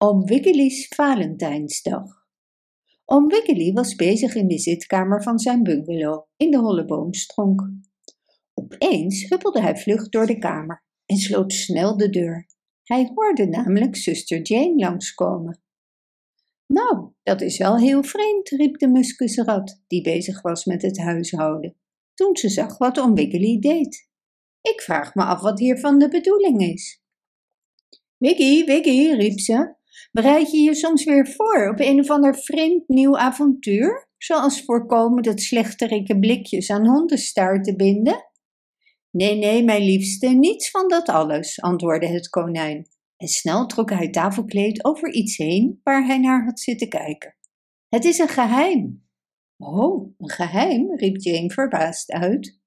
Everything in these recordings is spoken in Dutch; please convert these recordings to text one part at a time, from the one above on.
Oom Wiggely's Valentijnsdag. Oom Wiggely was bezig in de zitkamer van zijn bungalow in de holle boomstronk. Opeens huppelde hij vlug door de kamer en sloot snel de deur. Hij hoorde namelijk zuster Jane langskomen. Nou, dat is wel heel vreemd, riep de muskusrat, die bezig was met het huishouden, toen ze zag wat Oom Wiggely deed. Ik vraag me af wat hiervan de bedoeling is. Wiggy, Wiggy, riep ze, bereid je je soms weer voor op een of ander vreemd nieuw avontuur? Zoals voorkomen dat slechterikke blikjes aan hondenstaart te binden? Nee, nee, mijn liefste, niets van dat alles, antwoordde het konijn. En snel trok hij het tafelkleed over iets heen waar hij naar had zitten kijken. Het is een geheim. Oh, een geheim, riep Jane verbaasd uit.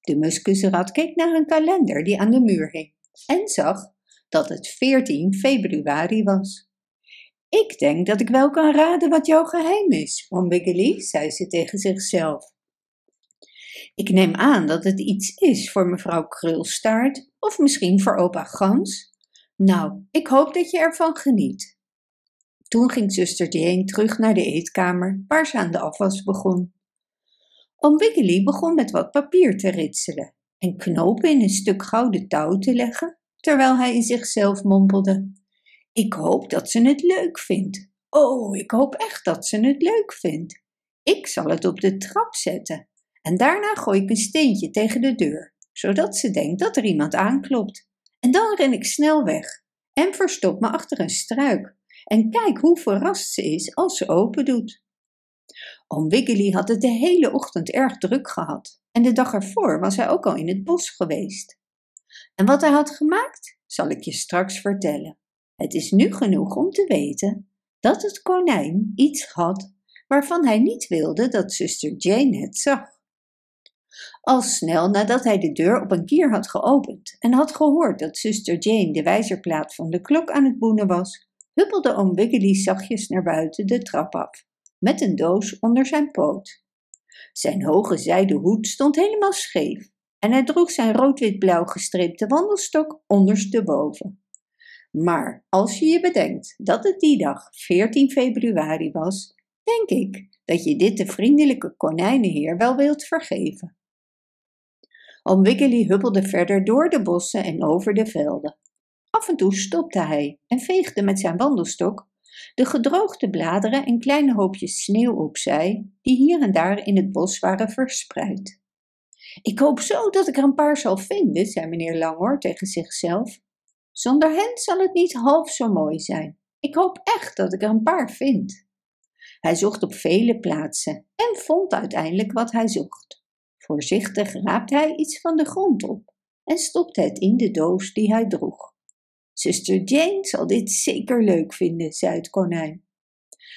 De muskusrat keek naar een kalender die aan de muur hing en zag dat het 14 februari was. Ik denk dat ik wel kan raden wat jouw geheim is, Oom Wiggily, zei ze tegen zichzelf. Ik neem aan dat het iets is voor mevrouw Krulstaart of misschien voor opa Gans. Nou, ik hoop dat je ervan geniet. Toen ging zuster Jane terug naar de eetkamer waar ze aan de afwas begon. Oom Wiggily begon met wat papier te ritselen en knopen in een stuk gouden touw te leggen terwijl hij in zichzelf mompelde: Ik hoop dat ze het leuk vindt. Oh, ik hoop echt dat ze het leuk vindt. Ik zal het op de trap zetten en daarna gooi ik een steentje tegen de deur, zodat ze denkt dat er iemand aanklopt. En dan ren ik snel weg en verstop me achter een struik en kijk hoe verrast ze is als ze open doet. Oom Wiggily had het de hele ochtend erg druk gehad en de dag ervoor was hij ook al in het bos geweest. En wat hij had gemaakt, zal ik je straks vertellen. Het is nu genoeg om te weten dat het konijn iets had waarvan hij niet wilde dat zuster Jane het zag. Al snel nadat hij de deur op een kier had geopend en had gehoord dat zuster Jane de wijzerplaat van de klok aan het boenen was, huppelde oom Wiggily zachtjes naar buiten de trap af, met een doos onder zijn poot. Zijn hoge zijden hoed stond helemaal scheef en hij droeg zijn rood-wit-blauw gestreepte wandelstok ondersteboven. Maar als je je bedenkt dat het die dag 14 februari was, denk ik dat je dit de vriendelijke konijnenheer wel wilt vergeven. Oom Wiggily huppelde verder door de bossen en over de velden. Af en toe stopte hij en veegde met zijn wandelstok de gedroogde bladeren en kleine hoopjes sneeuw opzij die hier en daar in het bos waren verspreid. Ik hoop zo dat ik er een paar zal vinden, zei meneer Langhoor tegen zichzelf. Zonder hen zal het niet half zo mooi zijn. Ik hoop echt dat ik er een paar vind. Hij zocht op vele plaatsen en vond uiteindelijk wat hij zocht. Voorzichtig raapte hij iets van de grond op en stopte het in de doos die hij droeg. Zuster Jane zal dit zeker leuk vinden, zei het konijn.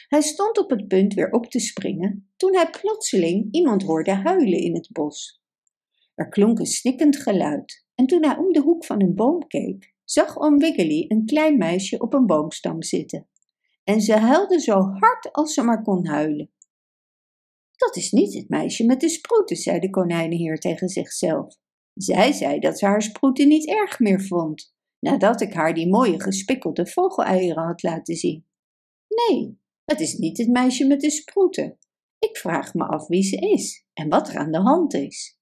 Hij stond op het punt weer op te springen toen hij plotseling iemand hoorde huilen in het bos. Er klonk een snikkend geluid en toen hij om de hoek van een boom keek, zag oom Wiggily een klein meisje op een boomstam zitten. En ze huilde zo hard als ze maar kon huilen. Dat is niet het meisje met de sproeten, zei de konijnenheer tegen zichzelf. Zij zei dat ze haar sproeten niet erg meer vond, nadat ik haar die mooie gespikkelde vogeleieren had laten zien. Nee, het is niet het meisje met de sproeten. Ik vraag me af wie ze is en wat er aan de hand is.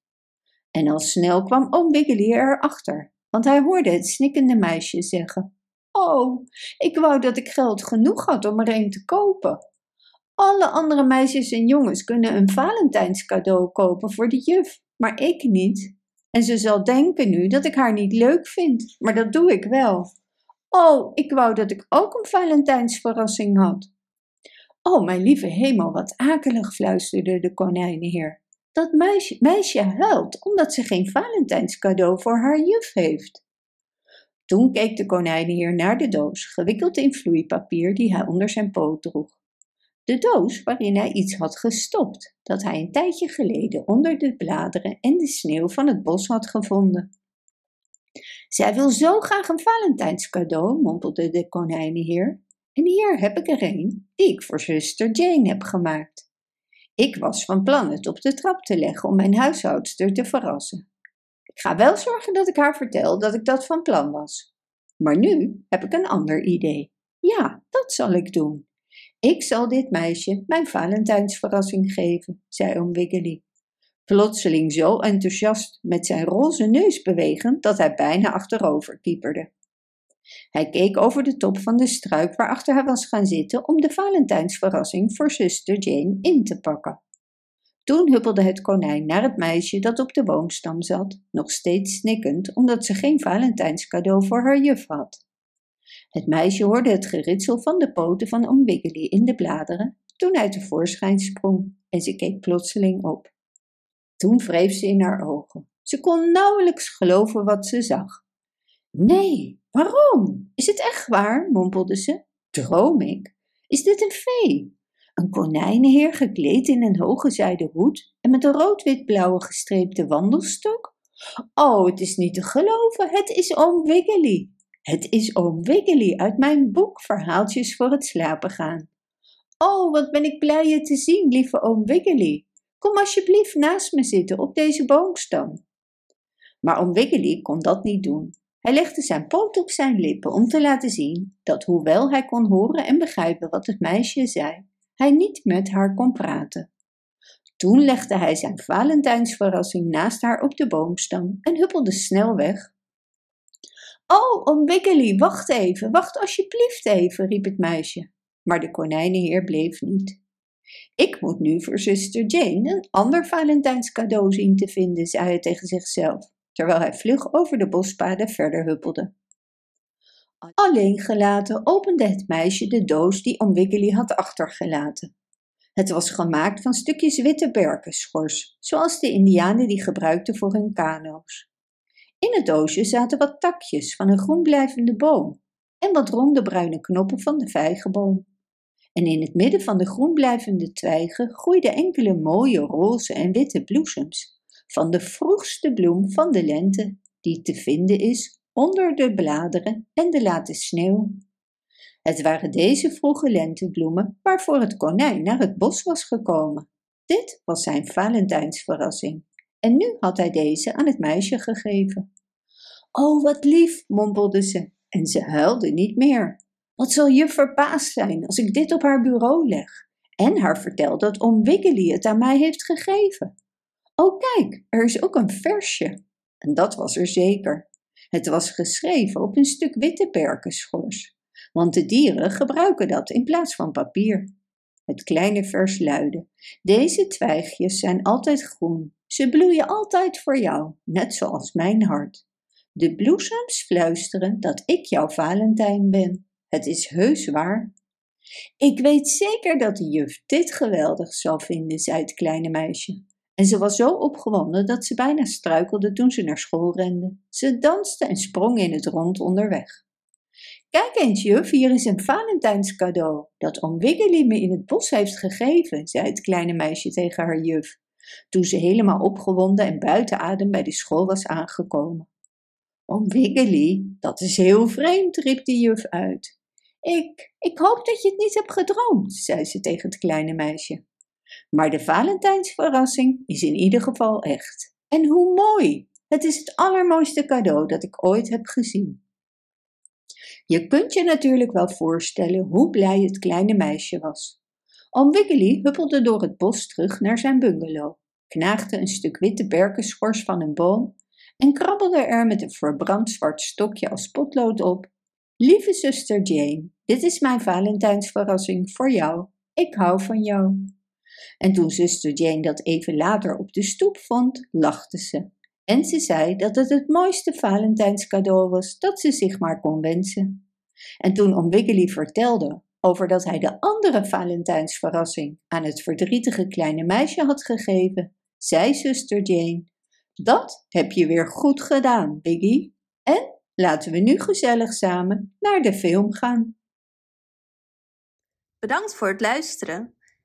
En al snel kwam oom Wiggily erachter, want hij hoorde het snikkende meisje zeggen: Oh, ik wou dat ik geld genoeg had om er een te kopen. Alle andere meisjes en jongens kunnen een Valentijnscadeau kopen voor de juf, maar ik niet. En ze zal denken nu dat ik haar niet leuk vind, maar dat doe ik wel. Oh, ik wou dat ik ook een Valentijnsverrassing had. Oh, mijn lieve hemel, wat akelig, fluisterde de konijnenheer. Dat meisje, meisje huilt omdat ze geen Valentijnscadeau voor haar juf heeft. Toen keek de konijnenheer naar de doos, gewikkeld in vloeipapier die hij onder zijn poot droeg. De doos waarin hij iets had gestopt, dat hij een tijdje geleden onder de bladeren en de sneeuw van het bos had gevonden. Zij wil zo graag een Valentijnscadeau, mompelde de konijnenheer. En hier heb ik er een die ik voor zuster Jane heb gemaakt. Ik was van plan het op de trap te leggen om mijn huishoudster te verrassen. Ik ga wel zorgen dat ik haar vertel dat ik dat van plan was. Maar nu heb ik een ander idee. Ja, dat zal ik doen. Ik zal dit meisje mijn Valentijnsverrassing geven, zei oom Wiggily. Plotseling zo enthousiast met zijn roze neus bewegend dat hij bijna achterover kieperde. Hij keek over de top van de struik waarachter hij was gaan zitten om de Valentijnsverrassing voor zuster Jane in te pakken. Toen huppelde het konijn naar het meisje dat op de boomstam zat, nog steeds snikkend omdat ze geen Valentijnscadeau voor haar juf had. Het meisje hoorde het geritsel van de poten van Oom Wiggily in de bladeren toen hij tevoorschijn sprong en ze keek plotseling op. Toen wreef ze in haar ogen. Ze kon nauwelijks geloven wat ze zag. Nee, waarom? Is het echt waar? mompelde ze. Droom ik? Is dit een fee? Een konijnenheer gekleed in een hoge zijden hoed en met een rood-wit-blauwe gestreepte wandelstok? Oh, het is niet te geloven, het is oom Wiggily. Het is oom Wiggily uit mijn boek Verhaaltjes voor het slapen gaan. Oh, wat ben ik blij je te zien, lieve oom Wiggily. Kom alsjeblieft naast me zitten op deze boomstam. Maar oom Wiggily kon dat niet doen. Hij legde zijn poot op zijn lippen om te laten zien dat, hoewel hij kon horen en begrijpen wat het meisje zei, hij niet met haar kon praten. Toen legde hij zijn Valentijnsverrassing naast haar op de boomstam en huppelde snel weg. Oh, oom Wiggily, wacht even, wacht alsjeblieft even, riep het meisje. Maar de konijnenheer bleef niet. Ik moet nu voor zuster Jane een ander Valentijnscadeau zien te vinden, zei hij tegen zichzelf, terwijl hij vlug over de bospaden verder huppelde. Alleen gelaten opende het meisje de doos die Oom Wiggily had achtergelaten. Het was gemaakt van stukjes witte berkenschors, zoals de indianen die gebruikten voor hun kano's. In het doosje zaten wat takjes van een groenblijvende boom en wat ronde bruine knoppen van de vijgenboom. En in het midden van de groenblijvende twijgen groeiden enkele mooie roze en witte bloesems van de vroegste bloem van de lente, die te vinden is onder de bladeren en de late sneeuw. Het waren deze vroege lentebloemen waarvoor het konijn naar het bos was gekomen. Dit was zijn Valentijnsverrassing en nu had hij deze aan het meisje gegeven. Oh, wat lief, mompelde ze en ze huilde niet meer. Wat zal je verbaasd zijn als ik dit op haar bureau leg en haar vertel dat oom Wiggily het aan mij heeft gegeven. Oh, kijk, er is ook een versje. En dat was er zeker. Het was geschreven op een stuk witte perkenschors, want de dieren gebruiken dat in plaats van papier. Het kleine vers luidde: Deze twijgjes zijn altijd groen. Ze bloeien altijd voor jou, net zoals mijn hart. De bloesems fluisteren dat ik jouw Valentijn ben. Het is heus waar. Ik weet zeker dat de juf dit geweldig zal vinden, zei het kleine meisje. En ze was zo opgewonden dat ze bijna struikelde toen ze naar school rende. Ze danste en sprong in het rond onderweg. Kijk eens, juf, hier is een Valentijnscadeau dat oom Wiggily me in het bos heeft gegeven, zei het kleine meisje tegen haar juf, toen ze helemaal opgewonden en buiten adem bij de school was aangekomen. Oom Wiggily, dat is heel vreemd, riep de juf uit. Ik, ik hoop dat je het niet hebt gedroomd, zei ze tegen het kleine meisje. Maar de Valentijnsverrassing is in ieder geval echt. En hoe mooi! Het is het allermooiste cadeau dat ik ooit heb gezien. Je kunt je natuurlijk wel voorstellen hoe blij het kleine meisje was. Oom Wiggily huppelde door het bos terug naar zijn bungalow, knaagde een stuk witte berkenschors van een boom en krabbelde er met een verbrand zwart stokje als potlood op. Lieve zuster Jane, dit is mijn Valentijnsverrassing voor jou. Ik hou van jou. En toen zuster Jane dat even later op de stoep vond, lachte ze. En ze zei dat het het mooiste Valentijnscadeau was dat ze zich maar kon wensen. En toen Oom Wiggily vertelde over dat hij de andere Valentijnsverrassing aan het verdrietige kleine meisje had gegeven, zei zuster Jane: Dat heb je weer goed gedaan, Biggy. En laten we nu gezellig samen naar de film gaan. Bedankt voor het luisteren.